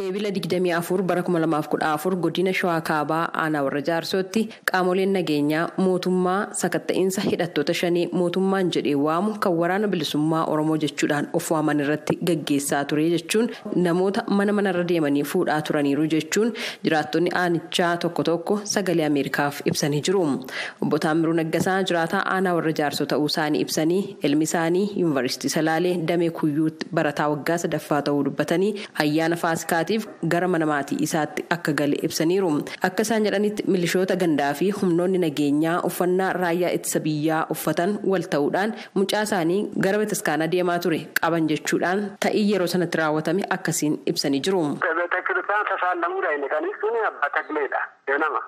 Eebila 24 bara 2014 godina Shawaa Kaabaa aanaa warra jaarsootti qaamoleen nageenyaa mootummaa sakatta'iinsa hidhattoota shanii mootummaan jedhee waamu kan waraana bilisummaa Oromoo jechuudhaan of waaman irratti gaggeessaa ture jechuun namoota mana manarra deemanii fuudhaa turaniiru jechuun jiraattonni aanichaa tokko tokko sagalee Ameerikaaf ibsanii jiru. Obbo Taamiruu Naggasaa jiraataa aanaa warra jaarsoo ta'uu isaanii ibsanii ilmi isaanii yuunivarsiitii Salaalee Damee Kuyyuutti barataa waggaa sadaffaa ta'uu dubbatanii ayyaana Faasikaati. gara mana maatii isaatti akka gale ibsaniiru akka isaan jedhanitti milishoota gandaa fi humnoonni nageenyaa uffannaa raayyaa ittisa biyyaa uffatan wal ta'uudhaan mucaa isaanii gara bataskaanaa deemaa ture qaban jechuudhaan ta'ii yeroo sanatti raawwatame akkasiin ibsanii jiru.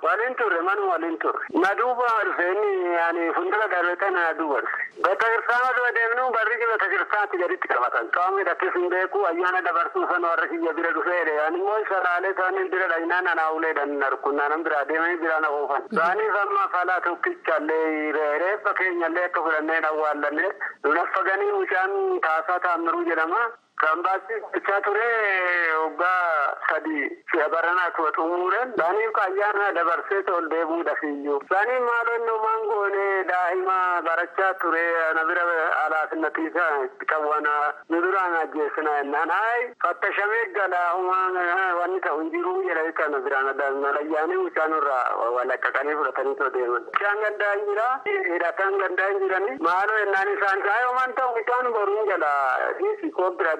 Waliin turre manu waliin turre. Maduuba dhufeenni yaani fuuldura darbeetan na duuba dhufe. Beetakirtaan aduu adeemnu barri beetakirtaatti gaditti qabatan. Qaama hidhattis hin beeku ayyaana dabarsuu sana warra kiyya bira dhufeedha. Yaani immoo saraalee isaanii bira dhaynaan anaa uleedhan narkunnaan bira deemanii bira na oofan. Isaaniif amma falaa tokkichallee reeffa keenyallee akka fudhanneen awwaallannee nunaffaganii mucaan taasaa taammiruu jedhama. Kan baasichaa ture waggaa sadii si'a baranaa tu'a xumuuren isaaniif ayyaana dabarsee ol deebi'uudha fiiyyuu. Isaaniif maaloo inni homaan goonee daa'ima barachaa ture ana bira alaafinnatiisa qawwana nu duraan ajjeesina jennaan. Hayi fattashamee gala wanni ta'u hin jiru jedha jecha na biraan malayyaanii mucaan irraa walaqqaqanii fudhatanii too deeman. Mucaan gandaa hin jira hidhataan gandaa hin jirani maaloo jennaan isaan kaayoo homaan ta'u mucaan boruun jala dhiisi koobbira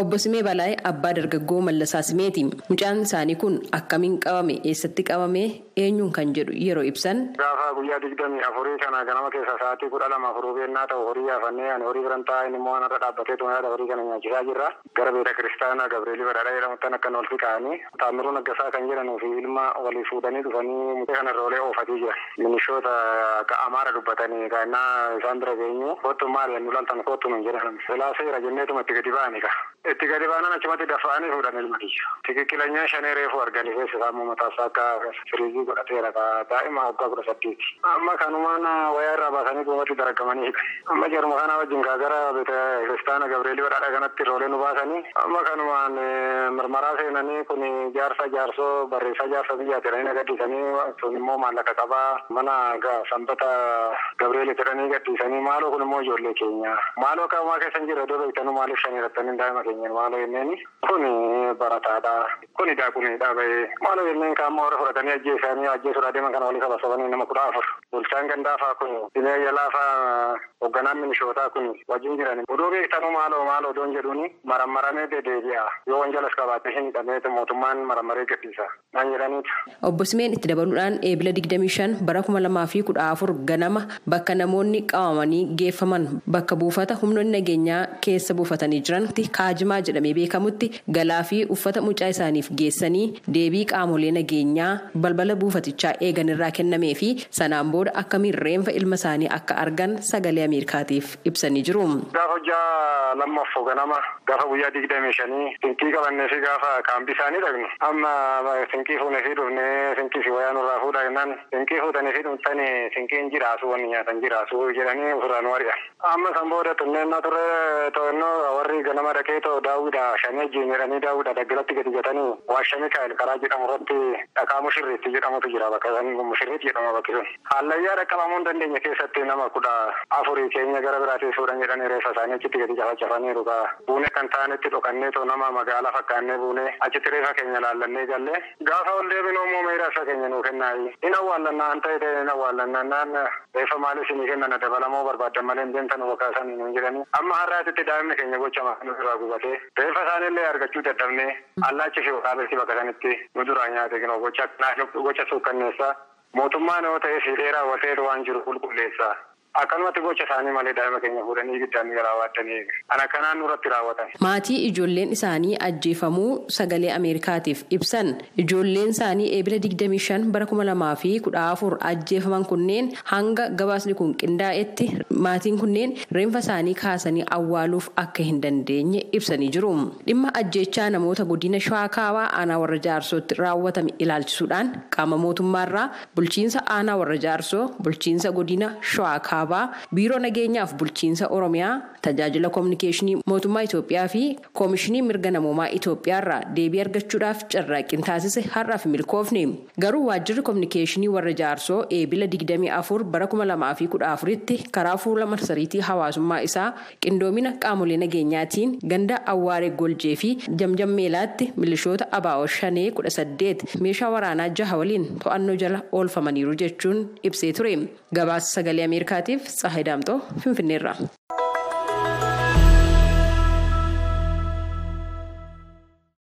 Obbo Simee Balaayee abbaa dargaggoo Mallasaa Simeeti. Mucaan isaanii kun akkamiin qabame eessatti qabame eenyuun kan jedhu yeroo ibsan. Gaafa guyyaa digdamii afurii kana ganama keessa sa'aatii kudha lama afuruu beennaa ta'u horii yaafannee ani horii biran taa'e inni immoo anarra dhaabbatee tumaadha horii kana nyaachisaa jirra. Gara beeta kiristaanaa Gabreelii Badhaadhaa jedhamutti akka wal fiqaanii Taamiruu Naggasaa kan jedhanuu fi ilma walii fuudhanii dhufanii mucaa kanarra olee oofatii jira. Minishoota Amaara dubbatanii kaannaa isaan bira geenyu kottu maali nu laltan kottu nun jedhan. Silaaseera jenneetuma itti gadi ba'ani ka. Itti gadi baanan achumatti dafa'anii fuudhan ilma kiyya. Tikikkilanyaa shanee reefu arganii keessa isaa mataasaa akka firiizii godhateera ka daa'ima waggaa kudha saddeeti. Amma kanumaan wayaa irraa baasanii duubatti daragamanii hidhan. Amma jaruma kana wajjin gara beeta kiristaana Gabreelii Badhaadhaa kanatti roolee nu baasanii. Amma kanumaan mirmaraa seenanii kun jaarsa jaarsoo barreessaa jaarsa biyyaa jedhanii na gaddisanii sun immoo maallaqa qabaa mana sanbata Gabreelii jedhanii gaddisanii maaloo kun immoo ijoollee keenya. Maaloo homaa keessa hin jirre iddoo beektanuu maaliif shanii irratti daa'ima keenya? Maaloo jenneeni kun barataadha. Kuni daakuniidha bahee maaloo jenneen kaan warra fudhatanii ajjeesanii ajjeesuudha deeman kana walii qabasabanii nama kudha afur bulchaan gandaafaa kun dhibee jalaafaa hoogganaan minishootaa kun wajjin jirani odoo beektanuu maaloo maaloo odoon jedhuuni? Marammaramee dedeebi'a yoo wanjalas qabaate hin hidhameetu mootummaan marammaree gadhiisa naan jedhaniitu. Obbo Simeen itti dabaluudhaan eebila 25 bara 2014 ganama bakka namoonni qabamanii geeffaman. Bakka buufata humnoonni nageenyaa keessa buufatanii jiranitti kaajimaa jedhamee beekamutti galaa fi uffata mucaa isaaniif geessanii deebii qaamolee nageenyaa balbala buufatichaa eegan irraa kennamee fi sanaan booda akkamiin reenfa ilma isaanii akka argan sagalee ameerikaatiif ibsanii jiru. Gaafa hojjaa lammaffoo ganama gaafa guyyaa digdamii shanii sinqii qabannee fi gaafa kaambii isaanii dhaqnu amma sinqii fuunee fi dhufnee sinqii fi wayaa nurraa fuudha jennaan sinqii fuutanii fi dhuftanii sinqiin jiraasu wanni nyaatan jiraasu jedhanii ofirraan wari'a. Amma san booda tunneenna turre to'annoo warri ganama dhaqee too daawwidha shamee jiin jedhanii daawwidha daggalatti gadi gatanii waashamii kaa'el karaa jedhamu irratti dhaqaa mushirriitti jedhamutu jira bakka san mushirriitti jedhama bakki sun. Hallayyaa dhaqqabamuu hin dandeenye keessatti nama kudha afurii keenya gara biraatti fuudhan jedhanii reeffa isaanii achitti gadi cafacafaniiru kaa buune kan ta'anitti dhokannee too nama magaalaa fakkaannee buune achitti reeffa keenya laallannee gallee gaafa ol deebinu immoo meeshaa keenya nuu kennaayi? Hin awwaallannaa an ta'e ta'e hin awwaallannaa naan reeffa maaliif isinii kennan? Dabalamoo barbaaddan malee hin deemtan? Bakka isaanii nuun jedhanii amma har'aatitti daa'imni keenya gocha maal irraa gubatee? Reeffa isaaniillee argachuu dadhabnee allaachi fi waraabessi bakka sanitti nu duraa nyaate. Kinoo gocha gocha suukkanneessaa mootummaan yoo ta'e siidhee raawwatee waan jiru qulqulleessaa. Akkanumatti gocha isaanii malee daa'ima keenya fuudhanii ibiddaan raawwatanii kan akkanaan nurratti raawwatan. Maatii ijoolleen isaanii ajjeefamuu sagalee Ameerikaatiif ibsan ijoolleen isaanii eebila 25 bara 2014 ajjeefaman kunneen hanga gabaasni kun qindaa'etti maatiin kunneen reenfa isaanii kaasanii awwaaluuf akka hin dandeenye ibsanii jiru. Dhimma ajjeechaa namoota godina shawaa kaabaa aanaa warra jaarsootti raawwatame ilaalchisuudhaan qaama mootummaarraa bulchiinsa aanaa warra jaarsoo bulchiinsa godina shawaa kaabaa biiroo nageenyaaf bulchiinsa oromiyaa tajaajila koominikeeshinii mootummaa itoophiyaa fi koomishinii mirga namoomaa itoophiyaarraa deebii argachuudhaaf carraaqqiin taasise har'aaf milkoofne. Garuu waajjirri koominikeeshinii warra jaarsoo eebila 24 bara 2014tti karaa fuula marsariitii hawaasummaa isaa qindoomina qaamolee nageenyaatiin ganda awwaaree goljee fi jamjam meelaatti milishoota abaa'oo shanee 18 meeshaa waraanaa jaha waliin to'annoo jala oolfamaniiru jechuun ibsee ture. Gabaasa sagalee ameerikaatiif tsahayidaamtoo finfinneerra.